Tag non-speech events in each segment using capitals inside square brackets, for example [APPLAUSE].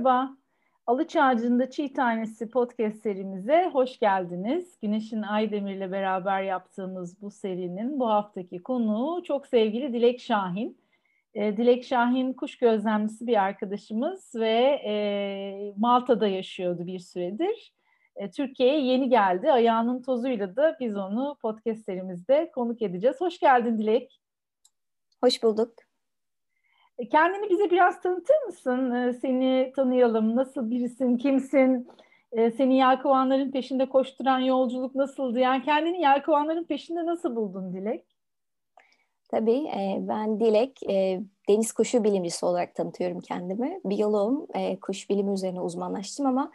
Merhaba, Alıç Ağacı'nda Çiğ Tanesi podcast serimize hoş geldiniz. Güneş'in Aydemir ile beraber yaptığımız bu serinin bu haftaki konuğu çok sevgili Dilek Şahin. E, Dilek Şahin kuş gözlemcisi bir arkadaşımız ve e, Malta'da yaşıyordu bir süredir. E, Türkiye'ye yeni geldi. Ayağının tozuyla da biz onu podcast serimizde konuk edeceğiz. Hoş geldin Dilek. Hoş bulduk. E, kendini bize biraz tanıtır mısın? E, seni tanıyalım. Nasıl birisin, kimsin? E, seni yelkovanların peşinde koşturan yolculuk nasıldı? Yani kendini yelkovanların peşinde nasıl buldun Dilek? Tabii ben Dilek, deniz kuşu bilimcisi olarak tanıtıyorum kendimi. Biyoloğum, kuş bilimi üzerine uzmanlaştım ama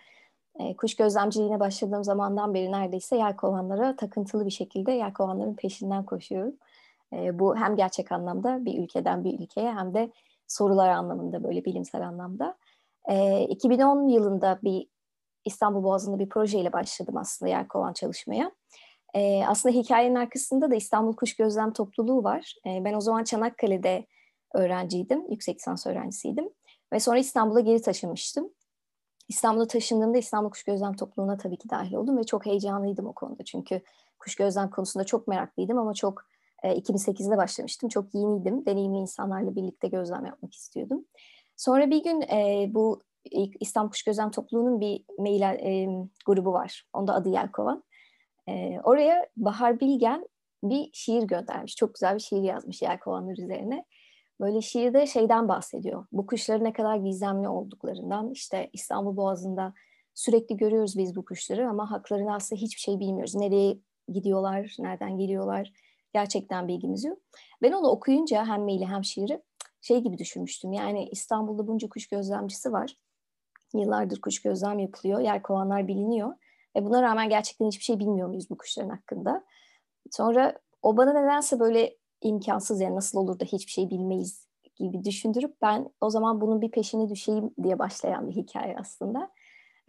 kuş gözlemciliğine başladığım zamandan beri neredeyse yelkovanlara takıntılı bir şekilde yelkovanların peşinden koşuyorum. Bu hem gerçek anlamda bir ülkeden bir ülkeye hem de sorular anlamında böyle bilimsel anlamda. 2010 yılında bir İstanbul Boğazı'nda bir projeyle başladım aslında yelkovan çalışmaya. E, aslında hikayenin arkasında da İstanbul Kuş Gözlem Topluluğu var. E, ben o zaman Çanakkale'de öğrenciydim, yüksek lisans öğrencisiydim. Ve sonra İstanbul'a geri taşınmıştım. İstanbul'a taşındığımda İstanbul Kuş Gözlem Topluluğu'na tabii ki dahil oldum ve çok heyecanlıydım o konuda. Çünkü kuş gözlem konusunda çok meraklıydım ama çok e, 2008'de başlamıştım. Çok yeniydim. Deneyimli insanlarla birlikte gözlem yapmak istiyordum. Sonra bir gün e, bu İstanbul Kuş Gözlem Topluluğu'nun bir mail e, grubu var. Onda adı Yelkovan. E, oraya Bahar Bilgen bir şiir göndermiş. Çok güzel bir şiir yazmış yelkovanlar üzerine. Böyle şiirde şeyden bahsediyor. Bu kuşların ne kadar gizemli olduklarından. İşte İstanbul Boğazı'nda sürekli görüyoruz biz bu kuşları ama haklarını aslında hiçbir şey bilmiyoruz. Nereye gidiyorlar, nereden geliyorlar gerçekten bilgimiz yok. Ben onu okuyunca hem maili hem şiiri şey gibi düşünmüştüm. Yani İstanbul'da bunca kuş gözlemcisi var. Yıllardır kuş gözlem yapılıyor. Yer kovanlar biliniyor. Ve buna rağmen gerçekten hiçbir şey bilmiyor muyuz bu kuşların hakkında? Sonra o bana nedense böyle imkansız yani nasıl olur da hiçbir şey bilmeyiz gibi düşündürüp ben o zaman bunun bir peşine düşeyim diye başlayan bir hikaye aslında.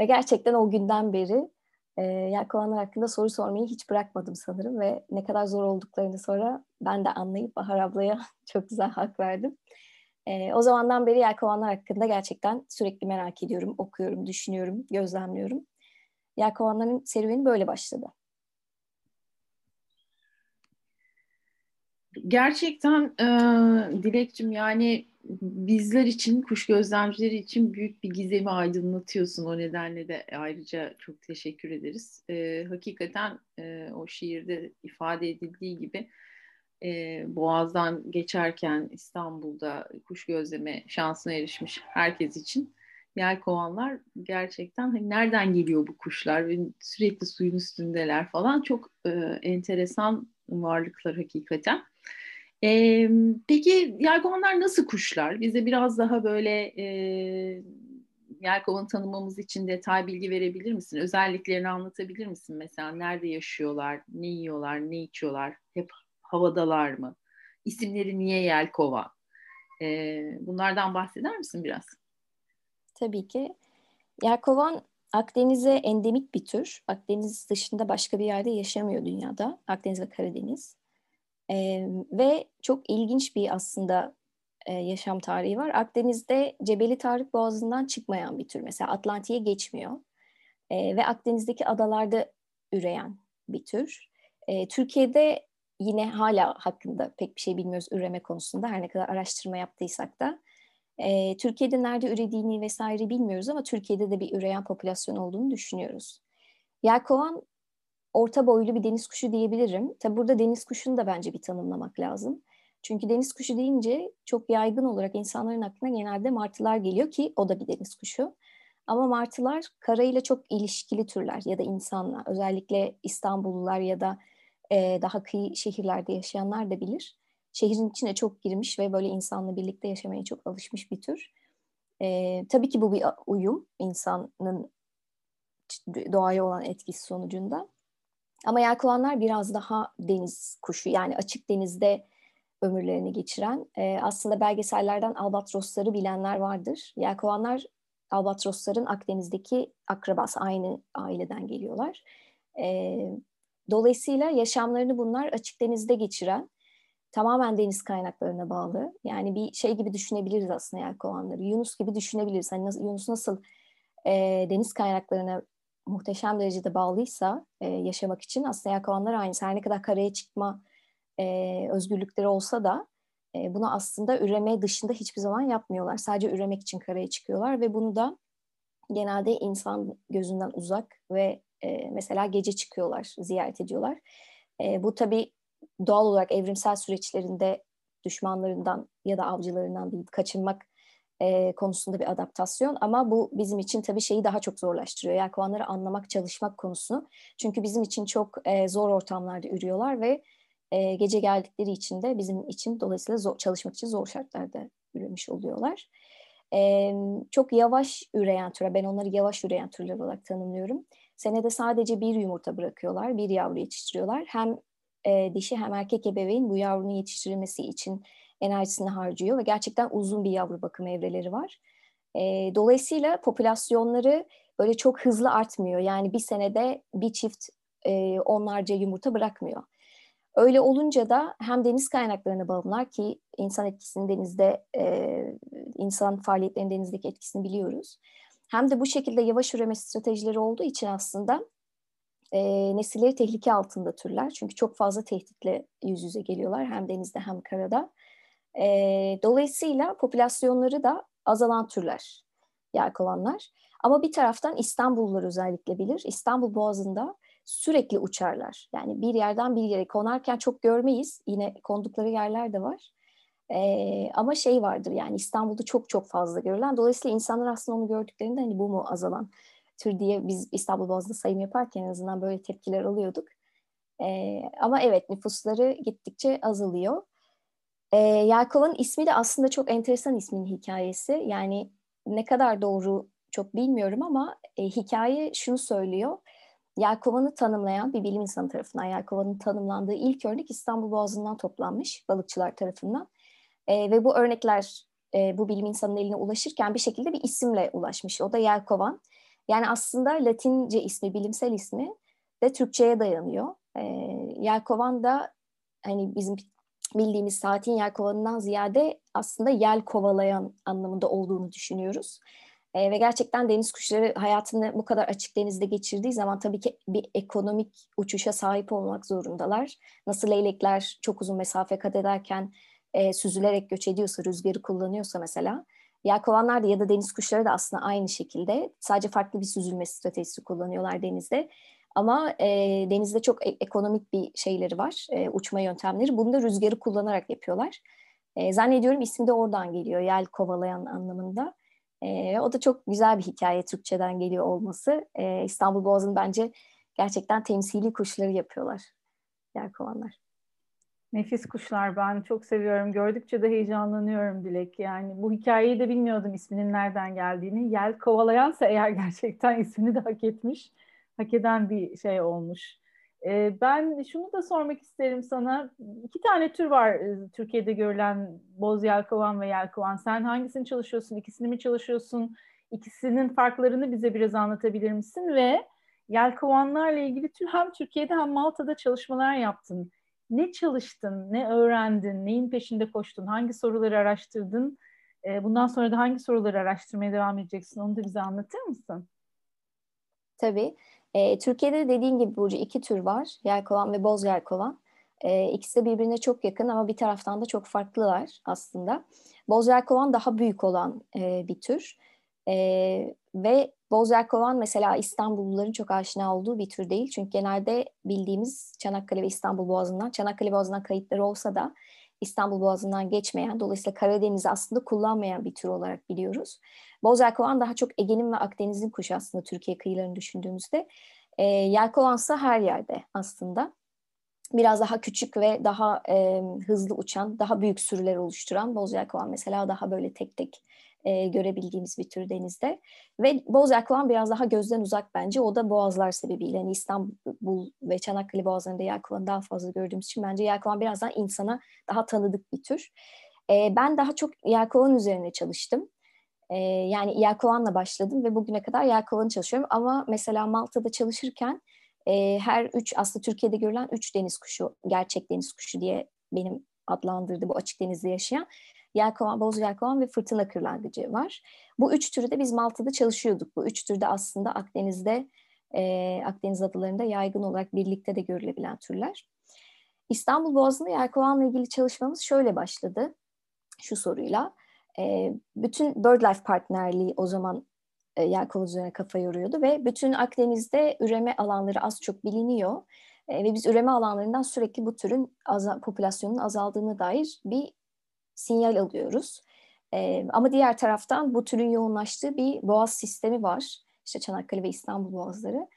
Ve gerçekten o günden beri e, yelkovanlar hakkında soru sormayı hiç bırakmadım sanırım ve ne kadar zor olduklarını sonra ben de anlayıp Bahar ablaya [LAUGHS] çok güzel hak verdim. E, o zamandan beri yelkovanlar hakkında gerçekten sürekli merak ediyorum, okuyorum, düşünüyorum, gözlemliyorum. Yelkovanların serüveni böyle başladı. Gerçekten e, Dilekçim yani bizler için, kuş gözlemcileri için büyük bir gizemi aydınlatıyorsun. O nedenle de ayrıca çok teşekkür ederiz. E, hakikaten e, o şiirde ifade edildiği gibi e, Boğaz'dan geçerken İstanbul'da kuş gözleme şansına erişmiş herkes için yelkovanlar gerçekten hani nereden geliyor bu kuşlar ve sürekli suyun üstündeler falan çok e, enteresan varlıklar hakikaten. E, peki yelkovanlar nasıl kuşlar? Bize biraz daha böyle e, yelkovan tanımamız için detay bilgi verebilir misin? Özelliklerini anlatabilir misin? Mesela nerede yaşıyorlar, ne yiyorlar, ne içiyorlar, hep havadalar mı? İsimleri niye yelkova? E, bunlardan bahseder misin biraz? Tabii ki. Yelkovan Akdeniz'e endemik bir tür. Akdeniz dışında başka bir yerde yaşamıyor dünyada. Akdeniz ve Karadeniz. Ee, ve çok ilginç bir aslında e, yaşam tarihi var. Akdeniz'de Cebeli Tarık Boğazı'ndan çıkmayan bir tür. Mesela Atlantik'e geçmiyor. E, ve Akdeniz'deki adalarda üreyen bir tür. E, Türkiye'de yine hala hakkında pek bir şey bilmiyoruz üreme konusunda. Her ne kadar araştırma yaptıysak da. E, Türkiye'de nerede ürediğini vesaire bilmiyoruz ama Türkiye'de de bir üreyen popülasyon olduğunu düşünüyoruz. Yelkovan orta boylu bir deniz kuşu diyebilirim. Tabi burada deniz kuşunu da bence bir tanımlamak lazım. Çünkü deniz kuşu deyince çok yaygın olarak insanların aklına genelde martılar geliyor ki o da bir deniz kuşu. Ama martılar karayla çok ilişkili türler ya da insanlar. Özellikle İstanbullular ya da e, daha kıyı şehirlerde yaşayanlar da bilir şehrin içine çok girmiş ve böyle insanla birlikte yaşamaya çok alışmış bir tür. E, tabii ki bu bir uyum insanın doğaya olan etkisi sonucunda. Ama yelkovanlar biraz daha deniz kuşu yani açık denizde ömürlerini geçiren. E, aslında belgesellerden albatrosları bilenler vardır. Yelkovanlar albatrosların Akdeniz'deki akrabası aynı aileden geliyorlar. E, dolayısıyla yaşamlarını bunlar açık denizde geçiren tamamen deniz kaynaklarına bağlı. Yani bir şey gibi düşünebiliriz aslında yelkovanları. Yunus gibi düşünebiliriz. Hani nasıl, Yunus nasıl e, deniz kaynaklarına muhteşem derecede bağlıysa e, yaşamak için aslında yelkovanlar aynı. Her ne kadar karaya çıkma e, özgürlükleri olsa da e, bunu aslında üreme dışında hiçbir zaman yapmıyorlar. Sadece üremek için karaya çıkıyorlar ve bunu da genelde insan gözünden uzak ve e, mesela gece çıkıyorlar, ziyaret ediyorlar. E, bu tabii doğal olarak evrimsel süreçlerinde düşmanlarından ya da avcılarından değil kaçınmak e, konusunda bir adaptasyon ama bu bizim için tabii şeyi daha çok zorlaştırıyor. Yelkovanları anlamak, çalışmak konusunu. Çünkü bizim için çok e, zor ortamlarda ürüyorlar ve e, gece geldikleri için de bizim için dolayısıyla zor, çalışmak için zor şartlarda üremiş oluyorlar. E, çok yavaş üreyen türe, ben onları yavaş üreyen türler olarak tanımlıyorum. Senede sadece bir yumurta bırakıyorlar, bir yavru yetiştiriyorlar. Hem e, dişi hem erkek ebeveyn bu yavrunun yetiştirilmesi için enerjisini harcıyor ve gerçekten uzun bir yavru bakım evreleri var. E, dolayısıyla popülasyonları böyle çok hızlı artmıyor. Yani bir senede bir çift e, onlarca yumurta bırakmıyor. Öyle olunca da hem deniz kaynaklarına bağımlılar ki insan etkisini denizde, e, insan faaliyetlerinin denizdeki etkisini biliyoruz. Hem de bu şekilde yavaş üreme stratejileri olduğu için aslında e, nesilleri tehlike altında türler. Çünkü çok fazla tehditle yüz yüze geliyorlar hem denizde hem karada. E, dolayısıyla popülasyonları da azalan türler yelkovanlar. Ama bir taraftan İstanbullular özellikle bilir. İstanbul Boğazı'nda sürekli uçarlar. Yani bir yerden bir yere konarken çok görmeyiz. Yine kondukları yerler de var. Ee, ama şey vardır yani İstanbul'da çok çok fazla görülen. Dolayısıyla insanlar aslında onu gördüklerinde hani bu mu azalan tür diye biz İstanbul Boğazı'nda sayım yaparken en azından böyle tepkiler alıyorduk. Ee, ama evet nüfusları gittikçe azalıyor. Ee, Yelkova'nın ismi de aslında çok enteresan ismin hikayesi. Yani ne kadar doğru çok bilmiyorum ama e, hikaye şunu söylüyor. Yelkovan'ı tanımlayan bir bilim insanı tarafından Yelkovan'ın tanımlandığı ilk örnek İstanbul Boğazı'ndan toplanmış balıkçılar tarafından. E, ve bu örnekler e, bu bilim insanının eline ulaşırken bir şekilde bir isimle ulaşmış. O da Yelkovan. Yani aslında Latince ismi, bilimsel ismi de Türkçe'ye dayanıyor. E, Yelkovan da hani bizim bildiğimiz saatin yelkovanından ziyade aslında yel kovalayan anlamında olduğunu düşünüyoruz. E, ve gerçekten deniz kuşları hayatını bu kadar açık denizde geçirdiği zaman tabii ki bir ekonomik uçuşa sahip olmak zorundalar. Nasıl leylekler çok uzun mesafe kat ederken e, süzülerek göç ediyorsa, rüzgarı kullanıyorsa mesela, yelkovanlar da ya da deniz kuşları da aslında aynı şekilde. Sadece farklı bir süzülme stratejisi kullanıyorlar denizde. Ama e, denizde çok e- ekonomik bir şeyleri var, e, uçma yöntemleri. Bunu da rüzgarı kullanarak yapıyorlar. E, zannediyorum ismi de oradan geliyor, yel kovalayan anlamında. E, o da çok güzel bir hikaye Türkçeden geliyor olması. E, İstanbul Boğazı'nın bence gerçekten temsili kuşları yapıyorlar yelkovanlar. Nefis kuşlar ben çok seviyorum. Gördükçe de heyecanlanıyorum Dilek. Yani bu hikayeyi de bilmiyordum isminin nereden geldiğini. Yel kovalayansa eğer gerçekten [LAUGHS] ismini de hak etmiş. Hak eden bir şey olmuş. Ee, ben şunu da sormak isterim sana. İki tane tür var e, Türkiye'de görülen boz yelkovan ve yelkovan. Sen hangisini çalışıyorsun? İkisini mi çalışıyorsun? İkisinin farklarını bize biraz anlatabilir misin? Ve yelkovanlarla ilgili hem Türkiye'de hem Malta'da çalışmalar yaptın. Ne çalıştın, ne öğrendin, neyin peşinde koştun, hangi soruları araştırdın? Ee, bundan sonra da hangi soruları araştırmaya devam edeceksin? Onu da bize anlatır mısın? Tabii. E, Türkiye'de dediğin gibi Burcu iki tür var. Yelkovan ve boz yelkovan. E, ikisi de birbirine çok yakın ama bir taraftan da çok farklılar aslında. Boz yelkovan daha büyük olan e, bir tür. E, ve boz yelkovan mesela İstanbulluların çok aşina olduğu bir tür değil. Çünkü genelde bildiğimiz Çanakkale ve İstanbul Boğazı'ndan, Çanakkale Boğazı'ndan kayıtları olsa da İstanbul Boğazı'ndan geçmeyen, dolayısıyla Karadeniz'i aslında kullanmayan bir tür olarak biliyoruz. Boz yelkovan daha çok Ege'nin ve Akdeniz'in kuşu aslında Türkiye kıyılarını düşündüğümüzde. E, yelkovansa her yerde aslında. Biraz daha küçük ve daha e, hızlı uçan, daha büyük sürüler oluşturan boz yelkovan mesela daha böyle tek tek e, görebildiğimiz bir tür denizde. Ve boz yelkovan biraz daha gözden uzak bence. O da boğazlar sebebiyle. Yani İstanbul ve Çanakkale boğazlarında yelkovanı daha fazla gördüğümüz için bence yelkovan biraz daha insana daha tanıdık bir tür. E, ben daha çok yelkovan üzerine çalıştım. E, yani Yelkovan'la başladım ve bugüne kadar Yelkovan'ı çalışıyorum. Ama mesela Malta'da çalışırken e, her üç aslında Türkiye'de görülen üç deniz kuşu, gerçek deniz kuşu diye benim adlandırdı bu açık denizde yaşayan yelkovan, boz yelkovan ve fırtına kırlangıcı var. Bu üç türü de biz Malta'da çalışıyorduk. Bu üç türde aslında Akdeniz'de, e, Akdeniz adalarında yaygın olarak birlikte de görülebilen türler. İstanbul Boğazı'nda yelkovanla ilgili çalışmamız şöyle başladı. Şu soruyla. E, bütün BirdLife partnerliği o zaman e, yelkovan üzerine kafa yoruyordu ve bütün Akdeniz'de üreme alanları az çok biliniyor. E, ve biz üreme alanlarından sürekli bu türün az, popülasyonun azaldığını dair bir sinyal alıyoruz. E, ama diğer taraftan bu türün yoğunlaştığı bir boğaz sistemi var. İşte Çanakkale ve İstanbul boğazları.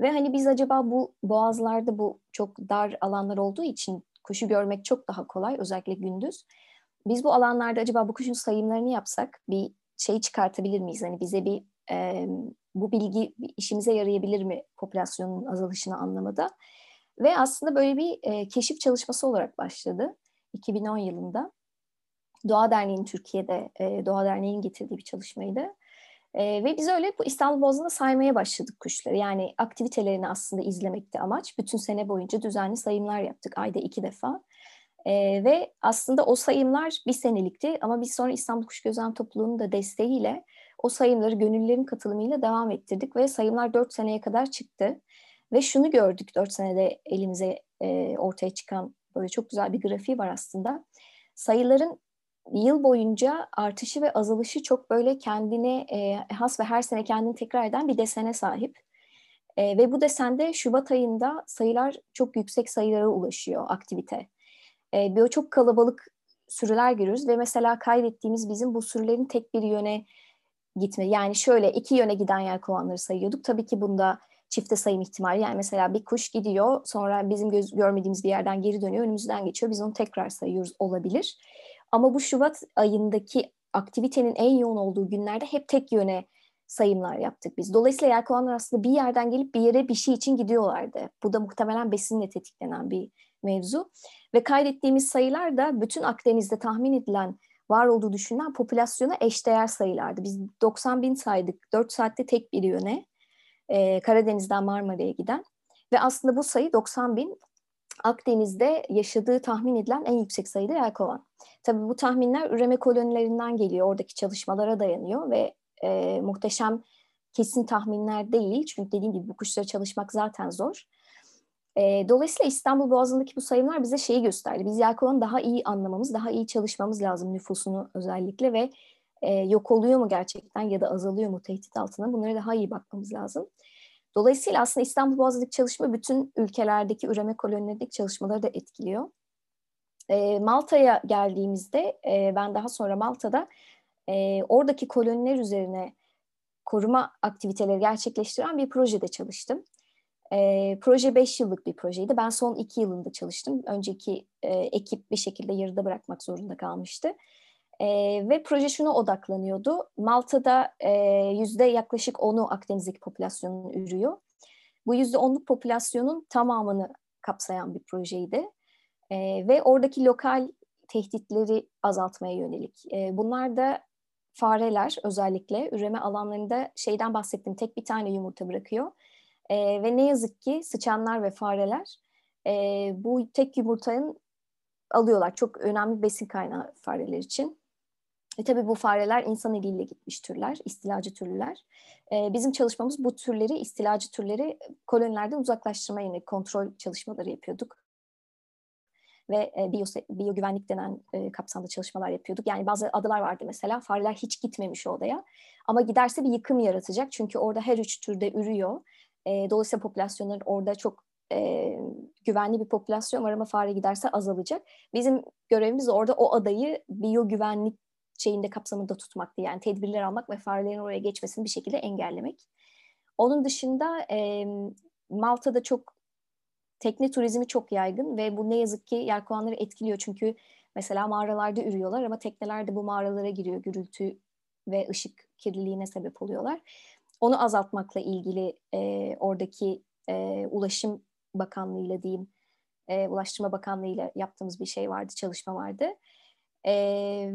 Ve hani biz acaba bu boğazlarda bu çok dar alanlar olduğu için kuşu görmek çok daha kolay özellikle gündüz. Biz bu alanlarda acaba bu kuşun sayımlarını yapsak bir şey çıkartabilir miyiz? Hani bize bir e, bu bilgi işimize yarayabilir mi popülasyonun azalışını anlamada? Ve aslında böyle bir e, keşif çalışması olarak başladı 2010 yılında. Doğa Derneği'nin Türkiye'de, e, Doğa Derneği'nin getirdiği bir çalışmaydı. E, ve biz öyle bu İstanbul Boğazı'nda saymaya başladık kuşları. Yani aktivitelerini aslında izlemekti amaç. Bütün sene boyunca düzenli sayımlar yaptık ayda iki defa. E, ve aslında o sayımlar bir senelikti ama biz sonra İstanbul Kuş Gözlem Topluluğu'nun da desteğiyle o sayımları gönüllülerin katılımıyla devam ettirdik ve sayımlar dört seneye kadar çıktı. Ve şunu gördük dört senede elimize e, ortaya çıkan böyle çok güzel bir grafiği var aslında. Sayıların yıl boyunca artışı ve azalışı çok böyle kendine e, has ve her sene kendini tekrar eden bir desene sahip. E, ve bu desende Şubat ayında sayılar çok yüksek sayılara ulaşıyor aktivite. E, böyle çok kalabalık sürüler görüyoruz ve mesela kaydettiğimiz bizim bu sürülerin tek bir yöne gitme yani şöyle iki yöne giden yer kovanları sayıyorduk. Tabii ki bunda çifte sayım ihtimali yani mesela bir kuş gidiyor sonra bizim göz, görmediğimiz bir yerden geri dönüyor önümüzden geçiyor biz onu tekrar sayıyoruz olabilir. Ama bu Şubat ayındaki aktivitenin en yoğun olduğu günlerde hep tek yöne sayımlar yaptık biz. Dolayısıyla yelkovanlar aslında bir yerden gelip bir yere bir şey için gidiyorlardı. Bu da muhtemelen besinle tetiklenen bir mevzu. Ve kaydettiğimiz sayılar da bütün Akdeniz'de tahmin edilen var olduğu düşünülen popülasyona eşdeğer sayılardı. Biz 90 bin saydık. 4 saatte tek bir yöne. E, Karadeniz'den Marmara'ya giden. Ve aslında bu sayı 90 bin Akdeniz'de yaşadığı tahmin edilen en yüksek sayıda yelkovan. Tabii bu tahminler üreme kolonilerinden geliyor. Oradaki çalışmalara dayanıyor ve e, muhteşem kesin tahminler değil. Çünkü dediğim gibi bu kuşlara çalışmak zaten zor. E, dolayısıyla İstanbul Boğazı'ndaki bu sayımlar bize şeyi gösterdi. Biz yelkovanı daha iyi anlamamız, daha iyi çalışmamız lazım nüfusunu özellikle ve e, yok oluyor mu gerçekten ya da azalıyor mu tehdit altına bunlara daha iyi bakmamız lazım. Dolayısıyla aslında İstanbul Boğazı'ndaki çalışma bütün ülkelerdeki üreme kolonilerindeki çalışmaları da etkiliyor. E, Malta'ya geldiğimizde e, ben daha sonra Malta'da e, oradaki koloniler üzerine koruma aktiviteleri gerçekleştiren bir projede çalıştım. E, proje 5 yıllık bir projeydi. Ben son 2 yılında çalıştım. Önceki e, ekip bir şekilde yarıda bırakmak zorunda kalmıştı. E, ve proje şuna odaklanıyordu. Malta'da e, yüzde yaklaşık 10'u Akdeniz'deki popülasyonun ürüyor. Bu yüzde 10'luk popülasyonun tamamını kapsayan bir projeydi. E, ve oradaki lokal tehditleri azaltmaya yönelik. E, bunlar da fareler özellikle üreme alanlarında şeyden bahsettim tek bir tane yumurta bırakıyor. E, ve ne yazık ki sıçanlar ve fareler e, bu tek yumurtanın alıyorlar. Çok önemli besin kaynağı fareler için. E tabii bu fareler insan eliyle gitmiş türler, istilacı türler. E, bizim çalışmamız bu türleri, istilacı türleri kolonilerden uzaklaştırma yönelik kontrol çalışmaları yapıyorduk. Ve e, biyo, biyo güvenlik denen e, kapsamda çalışmalar yapıyorduk. Yani bazı adalar vardı mesela, fareler hiç gitmemiş odaya. Ama giderse bir yıkım yaratacak. Çünkü orada her üç türde ürüyor. E, dolayısıyla popülasyonların orada çok e, güvenli bir popülasyon var ama fare giderse azalacak. Bizim görevimiz orada o adayı biyo güvenlik şeyinde kapsamında tutmaktı. Yani tedbirler almak ve farelerin oraya geçmesini bir şekilde engellemek. Onun dışında e, Malta'da çok tekne turizmi çok yaygın ve bu ne yazık ki yelkovanları etkiliyor. Çünkü mesela mağaralarda ürüyorlar ama tekneler de bu mağaralara giriyor. Gürültü ve ışık kirliliğine sebep oluyorlar. Onu azaltmakla ilgili e, oradaki e, Ulaşım Bakanlığı diyeyim, e, Ulaştırma Bakanlığı yaptığımız bir şey vardı, çalışma vardı. E,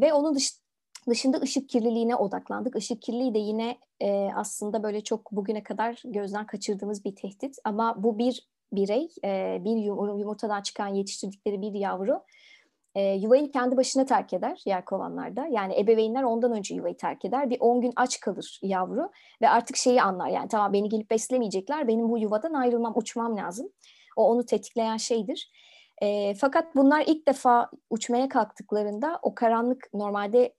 ve onun dış, dışında ışık kirliliğine odaklandık. Işık kirliliği de yine e, aslında böyle çok bugüne kadar gözden kaçırdığımız bir tehdit. Ama bu bir birey, e, bir yumurtadan çıkan yetiştirdikleri bir yavru e, yuvayı kendi başına terk eder yelkovanlarda. Yani ebeveynler ondan önce yuvayı terk eder. Bir 10 gün aç kalır yavru ve artık şeyi anlar. Yani tamam beni gelip beslemeyecekler. Benim bu yuvadan ayrılmam, uçmam lazım. O onu tetikleyen şeydir. E, fakat bunlar ilk defa uçmaya kalktıklarında o karanlık normalde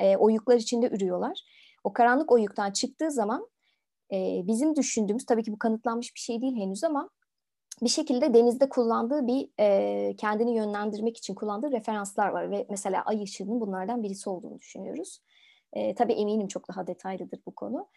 e, oyuklar içinde ürüyorlar. O karanlık oyuktan çıktığı zaman e, bizim düşündüğümüz tabii ki bu kanıtlanmış bir şey değil henüz ama bir şekilde denizde kullandığı bir e, kendini yönlendirmek için kullandığı referanslar var ve mesela ay ışığının bunlardan birisi olduğunu düşünüyoruz. E, tabii eminim çok daha detaylıdır bu konu.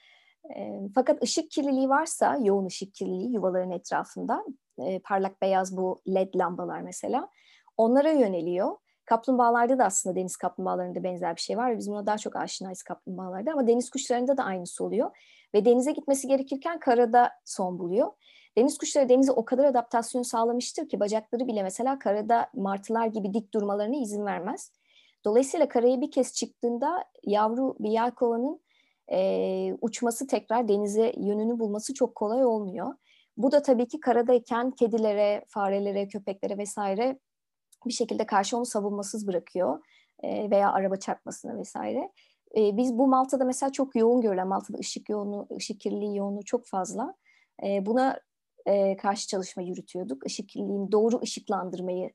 E, fakat ışık kirliliği varsa, yoğun ışık kirliliği yuvaların etrafında, e, parlak beyaz bu led lambalar mesela, onlara yöneliyor. Kaplumbağalarda da aslında deniz kaplumbağalarında benzer bir şey var. Biz buna daha çok aşinayız kaplumbağalarda ama deniz kuşlarında da aynısı oluyor. Ve denize gitmesi gerekirken karada son buluyor. Deniz kuşları denize o kadar adaptasyon sağlamıştır ki bacakları bile mesela karada martılar gibi dik durmalarına izin vermez. Dolayısıyla karaya bir kez çıktığında yavru bir yelkovanın e, uçması tekrar denize yönünü bulması çok kolay olmuyor. Bu da tabii ki karadayken kedilere, farelere, köpeklere vesaire bir şekilde karşı onu savunmasız bırakıyor e, veya araba çarpmasına vesaire. E, biz bu Malta'da mesela çok yoğun görülen, Malta'da ışık yoğunluğu, ışık kirliliği yoğunluğu çok fazla. E, buna karşı çalışma yürütüyorduk. Işık kirliliğini, doğru ışıklandırmayı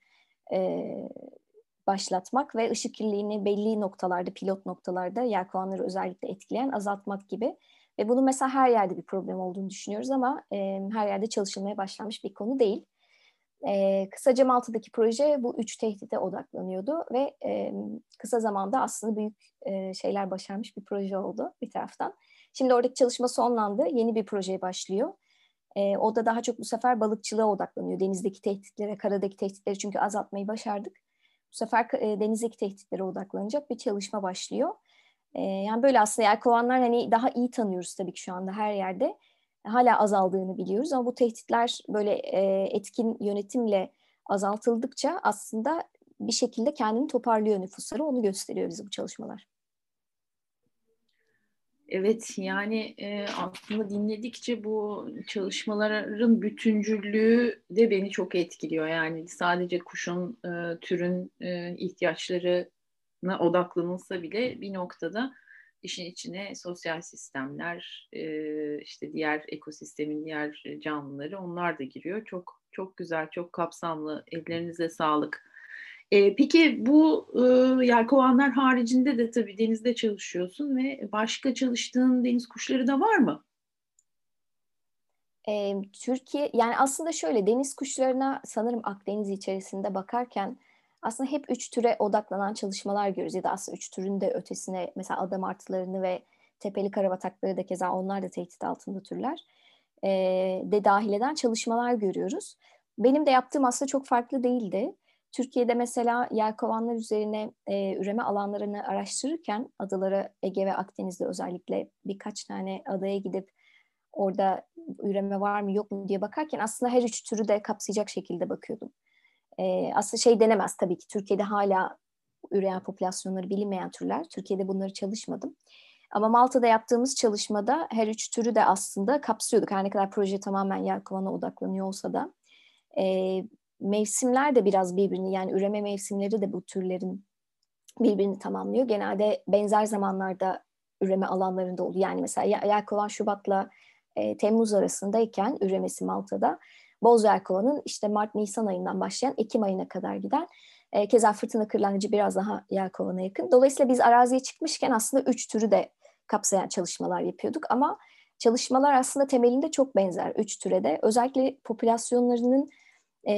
başlatmak ve ışık kirliliğini belli noktalarda, pilot noktalarda yelkovanları özellikle etkileyen azaltmak gibi. Ve bunun mesela her yerde bir problem olduğunu düşünüyoruz ama her yerde çalışılmaya başlanmış bir konu değil. E, kısaca Malta'daki proje bu üç tehdide odaklanıyordu ve e, kısa zamanda aslında büyük e, şeyler başarmış bir proje oldu bir taraftan. Şimdi oradaki çalışma sonlandı, yeni bir projeye başlıyor. E, o da daha çok bu sefer balıkçılığa odaklanıyor. Denizdeki tehditlere, karadaki tehditleri çünkü azaltmayı başardık. Bu sefer e, denizdeki tehditlere odaklanacak bir çalışma başlıyor. E, yani böyle aslında yelkovanlar hani daha iyi tanıyoruz tabii ki şu anda her yerde. Hala azaldığını biliyoruz ama bu tehditler böyle e, etkin yönetimle azaltıldıkça aslında bir şekilde kendini toparlıyor nüfusları. Onu gösteriyor bize bu çalışmalar. Evet yani e, aslında dinledikçe bu çalışmaların bütüncüllüğü de beni çok etkiliyor. Yani sadece kuşun, e, türün e, ihtiyaçlarına odaklanılsa bile bir noktada işin içine sosyal sistemler, e, işte diğer ekosistemin diğer canlıları onlar da giriyor. Çok çok güzel, çok kapsamlı. Ellerinize sağlık. E, peki bu e, yelkovanlar haricinde de tabii denizde çalışıyorsun ve başka çalıştığın deniz kuşları da var mı? Türkiye yani aslında şöyle deniz kuşlarına sanırım Akdeniz içerisinde bakarken aslında hep üç türe odaklanan çalışmalar görüyoruz ya da aslında üç türün de ötesine mesela ada martılarını ve tepeli karabatakları da keza onlar da tehdit altında türler e, de dahil eden çalışmalar görüyoruz. Benim de yaptığım aslında çok farklı değildi. Türkiye'de mesela yelkovanlar üzerine e, üreme alanlarını araştırırken adalara Ege ve Akdeniz'de özellikle birkaç tane adaya gidip orada üreme var mı yok mu diye bakarken aslında her üç türü de kapsayacak şekilde bakıyordum. E, aslında şey denemez tabii ki Türkiye'de hala üreyen popülasyonları bilinmeyen türler. Türkiye'de bunları çalışmadım. Ama Malta'da yaptığımız çalışmada her üç türü de aslında kapsıyorduk. Her ne kadar proje tamamen yelkovana odaklanıyor olsa da. E, mevsimler de biraz birbirini yani üreme mevsimleri de bu türlerin birbirini tamamlıyor. Genelde benzer zamanlarda üreme alanlarında oluyor. Yani mesela Yelkovan Şubat'la e, Temmuz arasındayken üremesi Malta'da Boz Yelkovan'ın işte Mart-Nisan ayından başlayan Ekim ayına kadar giden e, keza fırtına kırlangıcı biraz daha Yelkovan'a yakın. Dolayısıyla biz araziye çıkmışken aslında üç türü de kapsayan çalışmalar yapıyorduk ama çalışmalar aslında temelinde çok benzer üç türe de. Özellikle popülasyonlarının e,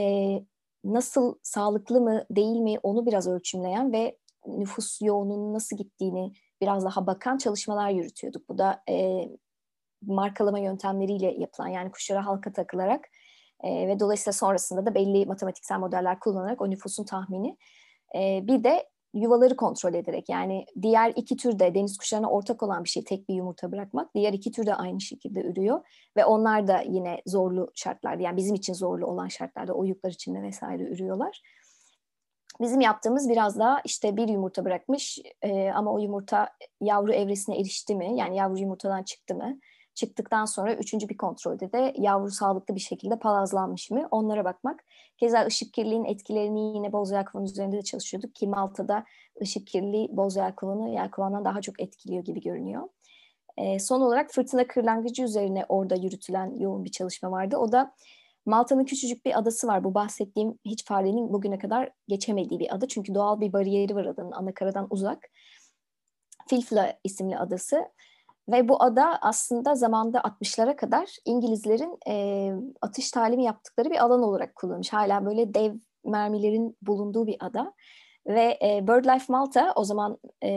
nasıl sağlıklı mı değil mi onu biraz ölçümleyen ve nüfus yoğunluğunun nasıl gittiğini biraz daha bakan çalışmalar yürütüyorduk. Bu da e, markalama yöntemleriyle yapılan yani kuşlara halka takılarak e, ve dolayısıyla sonrasında da belli matematiksel modeller kullanarak o nüfusun tahmini. E, bir de yuvaları kontrol ederek yani diğer iki türde deniz kuşlarına ortak olan bir şey tek bir yumurta bırakmak. Diğer iki tür de aynı şekilde ürüyor ve onlar da yine zorlu şartlarda yani bizim için zorlu olan şartlarda oyuklar içinde vesaire ürüyorlar. Bizim yaptığımız biraz daha işte bir yumurta bırakmış e, ama o yumurta yavru evresine erişti mi yani yavru yumurtadan çıktı mı Çıktıktan sonra üçüncü bir kontrolde de yavru sağlıklı bir şekilde palazlanmış mı onlara bakmak. Keza ışık kirliliğinin etkilerini yine boz yelkovan üzerinde de çalışıyorduk ki Malta'da ışık kirliliği boz yelkovanı yelkovandan daha çok etkiliyor gibi görünüyor. E, son olarak fırtına kırlangıcı üzerine orada yürütülen yoğun bir çalışma vardı. O da Malta'nın küçücük bir adası var. Bu bahsettiğim hiç farenin bugüne kadar geçemediği bir ada. Çünkü doğal bir bariyeri var adanın anakaradan uzak. Filfla isimli adası. Ve bu ada aslında zamanda 60'lara kadar İngilizlerin e, atış talimi yaptıkları bir alan olarak kullanılmış. Hala böyle dev mermilerin bulunduğu bir ada. Ve e, BirdLife Malta o zaman e,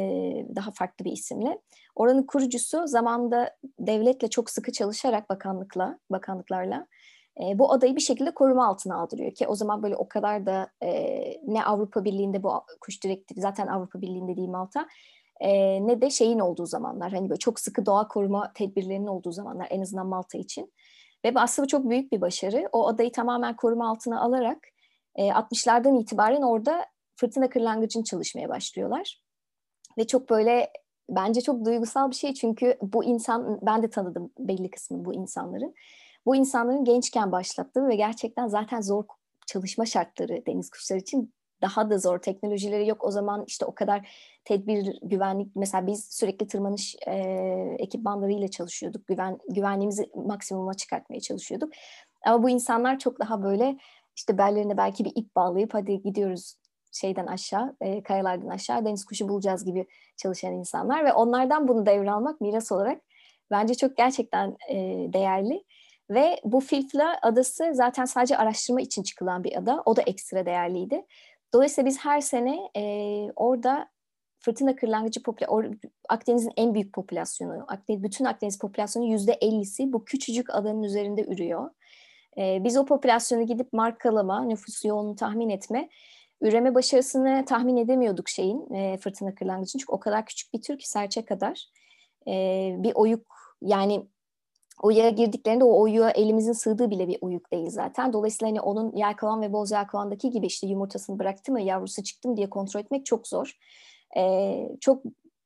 daha farklı bir isimle. Oranın kurucusu zamanda devletle çok sıkı çalışarak bakanlıkla, bakanlıklarla e, bu adayı bir şekilde koruma altına aldırıyor ki o zaman böyle o kadar da e, ne Avrupa Birliği'nde bu kuş direktifi zaten Avrupa Birliği'nde değil Malta e, ne de şeyin olduğu zamanlar hani böyle çok sıkı doğa koruma tedbirlerinin olduğu zamanlar en azından Malta için. Ve aslında çok büyük bir başarı. O adayı tamamen koruma altına alarak e, 60'lardan itibaren orada fırtına kırlangıcın çalışmaya başlıyorlar. Ve çok böyle bence çok duygusal bir şey çünkü bu insan ben de tanıdım belli kısmını bu insanların. Bu insanların gençken başlattığı ve gerçekten zaten zor çalışma şartları deniz kuşları için daha da zor. Teknolojileri yok o zaman işte o kadar tedbir, güvenlik. Mesela biz sürekli tırmanış e, ekipmanlarıyla çalışıyorduk. Güven, güvenliğimizi maksimuma çıkartmaya çalışıyorduk. Ama bu insanlar çok daha böyle işte bellerine belki bir ip bağlayıp hadi gidiyoruz şeyden aşağı, e, kayalardan aşağı deniz kuşu bulacağız gibi çalışan insanlar ve onlardan bunu devralmak miras olarak bence çok gerçekten e, değerli. Ve bu Filfla adası zaten sadece araştırma için çıkılan bir ada. O da ekstra değerliydi. Dolayısıyla biz her sene e, orada fırtına kırlangıcı popülasyonu, Akdeniz'in en büyük popülasyonu, Akdeniz, bütün Akdeniz popülasyonu yüzde ellisi bu küçücük adanın üzerinde ürüyor. E, biz o popülasyonu gidip markalama, nüfus yoğunluğunu tahmin etme, üreme başarısını tahmin edemiyorduk şeyin, e, fırtına kırlangıcın. Çünkü o kadar küçük bir tür ki serçe kadar. E, bir oyuk yani oyuğa girdiklerinde o oyuğa elimizin sığdığı bile bir oyuk değil zaten. Dolayısıyla hani onun yelkovan ve boz yelkovandaki gibi işte yumurtasını bıraktı mı yavrusu çıktı mı diye kontrol etmek çok zor. Ee, çok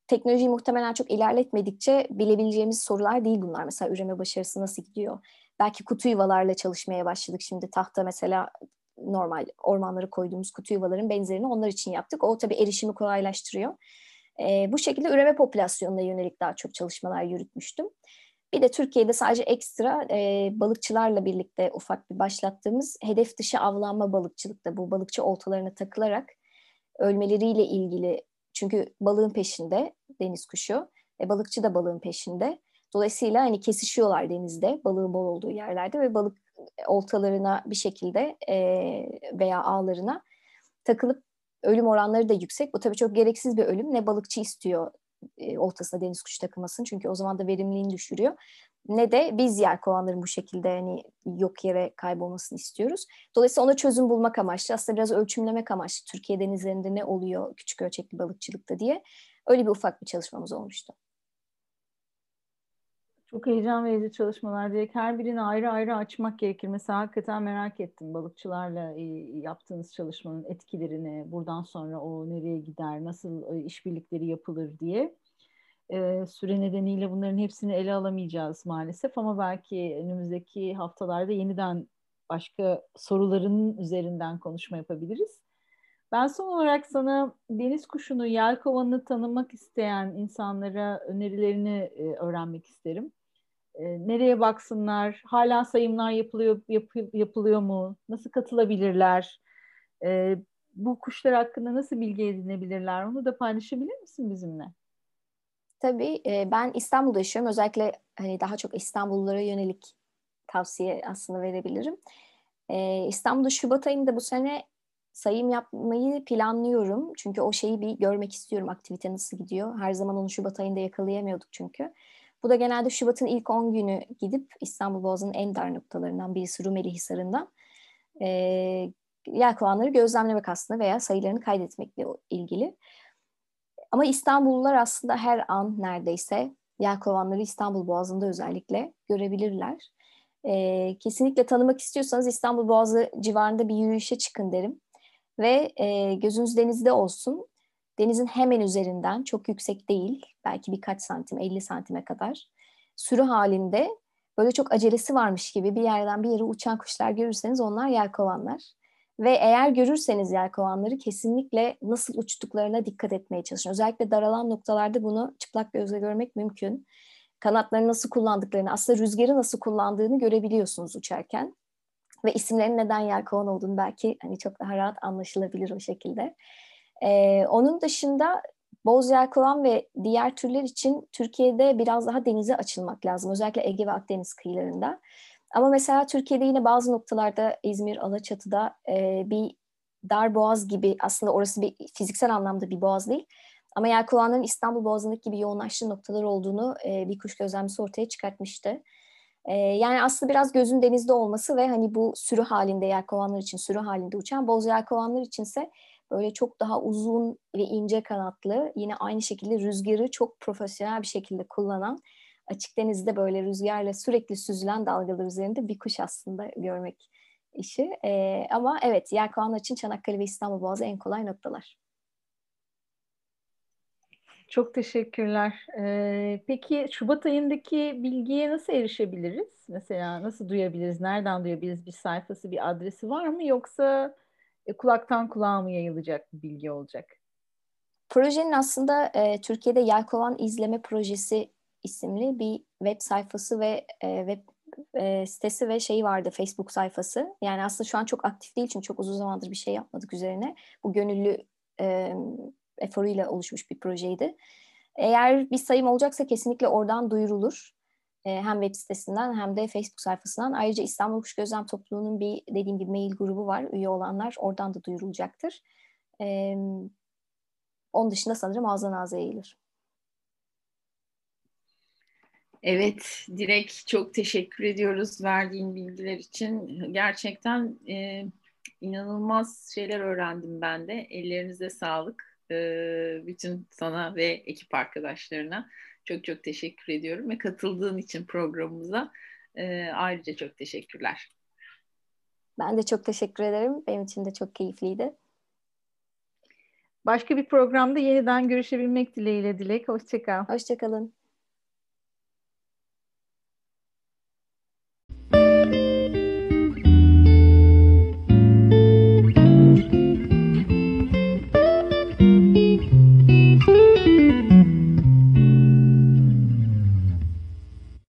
teknolojiyi muhtemelen çok ilerletmedikçe bilebileceğimiz sorular değil bunlar. Mesela üreme başarısı nasıl gidiyor? Belki kutu yuvalarla çalışmaya başladık. Şimdi tahta mesela normal ormanlara koyduğumuz kutu yuvaların benzerini onlar için yaptık. O tabii erişimi kolaylaştırıyor. Ee, bu şekilde üreme popülasyonuna yönelik daha çok çalışmalar yürütmüştüm. Bir de Türkiye'de sadece ekstra e, balıkçılarla birlikte ufak bir başlattığımız hedef dışı avlanma balıkçılıkta bu balıkçı oltalarına takılarak ölmeleriyle ilgili çünkü balığın peşinde deniz kuşu ve balıkçı da balığın peşinde. Dolayısıyla hani kesişiyorlar denizde balığın bol olduğu yerlerde ve balık oltalarına bir şekilde e, veya ağlarına takılıp ölüm oranları da yüksek. Bu tabii çok gereksiz bir ölüm. Ne balıkçı istiyor e, oltasına deniz kuşu takılmasın çünkü o zaman da verimliliğini düşürüyor. Ne de biz yer kovanların bu şekilde hani yok yere kaybolmasını istiyoruz. Dolayısıyla ona çözüm bulmak amaçlı aslında biraz ölçümlemek amaçlı Türkiye denizlerinde ne oluyor küçük ölçekli balıkçılıkta diye öyle bir ufak bir çalışmamız olmuştu. Çok heyecan verici çalışmalar diye her birini ayrı ayrı açmak gerekir. Mesela hakikaten merak ettim balıkçılarla e, yaptığınız çalışmanın etkilerini, buradan sonra o nereye gider, nasıl e, işbirlikleri yapılır diye. E, süre nedeniyle bunların hepsini ele alamayacağız maalesef ama belki önümüzdeki haftalarda yeniden başka soruların üzerinden konuşma yapabiliriz. Ben son olarak sana deniz kuşunu, yelkovanını tanımak isteyen insanlara önerilerini öğrenmek isterim e, nereye baksınlar? Hala sayımlar yapılıyor yap, yapılıyor mu? Nasıl katılabilirler? E, bu kuşlar hakkında nasıl bilgi edinebilirler? Onu da paylaşabilir misin bizimle? Tabii e, ben İstanbul'da yaşıyorum. Özellikle hani daha çok İstanbullulara yönelik tavsiye aslında verebilirim. E, İstanbul'da Şubat ayında bu sene sayım yapmayı planlıyorum. Çünkü o şeyi bir görmek istiyorum aktivite nasıl gidiyor. Her zaman onu Şubat ayında yakalayamıyorduk çünkü. Bu da genelde Şubat'ın ilk 10 günü gidip İstanbul Boğazı'nın en dar noktalarından birisi Rumeli Hisarı'ndan e, yelkovanları gözlemlemek aslında veya sayılarını kaydetmekle ilgili. Ama İstanbullular aslında her an neredeyse yelkovanları İstanbul Boğazı'nda özellikle görebilirler. E, kesinlikle tanımak istiyorsanız İstanbul Boğazı civarında bir yürüyüşe çıkın derim. Ve e, gözünüz denizde olsun. Denizin hemen üzerinden çok yüksek değil belki birkaç santim 50 santime kadar sürü halinde böyle çok acelesi varmış gibi bir yerden bir yere uçan kuşlar görürseniz onlar yelkovanlar. Ve eğer görürseniz yelkovanları kesinlikle nasıl uçtuklarına dikkat etmeye çalışın. Özellikle daralan noktalarda bunu çıplak gözle görmek mümkün. Kanatlarını nasıl kullandıklarını, aslında rüzgarı nasıl kullandığını görebiliyorsunuz uçarken. Ve isimlerin neden yelkovan olduğunu belki hani çok daha rahat anlaşılabilir o şekilde. Ee, onun dışında boz yelkovan ve diğer türler için Türkiye'de biraz daha denize açılmak lazım. Özellikle Ege ve Akdeniz kıyılarında. Ama mesela Türkiye'de yine bazı noktalarda İzmir, Alaçatı'da e, bir dar boğaz gibi aslında orası bir fiziksel anlamda bir boğaz değil. Ama yelkovanların İstanbul Boğazı'ndaki gibi yoğunlaştığı noktalar olduğunu e, bir kuş gözlemcisi ortaya çıkartmıştı. E, yani aslında biraz gözün denizde olması ve hani bu sürü halinde yelkovanlar için sürü halinde uçan boz yelkovanlar içinse böyle çok daha uzun ve ince kanatlı yine aynı şekilde rüzgarı çok profesyonel bir şekilde kullanan açık denizde böyle rüzgarla sürekli süzülen dalgalar üzerinde bir kuş aslında görmek işi. E, ama evet yelkovanlar için Çanakkale ve İstanbul Boğazı en kolay noktalar. Çok teşekkürler. Ee, peki Şubat ayındaki bilgiye nasıl erişebiliriz? Mesela nasıl duyabiliriz? Nereden duyabiliriz? Bir sayfası, bir adresi var mı? Yoksa kulaktan kulağa mı yayılacak bir bilgi olacak? Projenin aslında e, Türkiye'de Yelkovan İzleme Projesi isimli bir web sayfası ve e, web e, sitesi ve şeyi vardı Facebook sayfası. Yani aslında şu an çok aktif değil çünkü çok uzun zamandır bir şey yapmadık üzerine. Bu gönüllü e, eforuyla oluşmuş bir projeydi. Eğer bir sayım olacaksa kesinlikle oradan duyurulur. E, hem web sitesinden hem de Facebook sayfasından. Ayrıca İstanbul Kuş Gözlem Topluluğu'nun bir dediğim gibi mail grubu var. Üye olanlar oradan da duyurulacaktır. E, onun dışında sanırım ağızdan ağza yayılır. Evet, Direk çok teşekkür ediyoruz verdiğin bilgiler için. Gerçekten e, inanılmaz şeyler öğrendim ben de. Ellerinize sağlık. E, bütün sana ve ekip arkadaşlarına çok çok teşekkür ediyorum ve katıldığın için programımıza e, ayrıca çok teşekkürler. Ben de çok teşekkür ederim. Benim için de çok keyifliydi. Başka bir programda yeniden görüşebilmek dileğiyle Dilek. Hoşçakal. Hoşçakalın.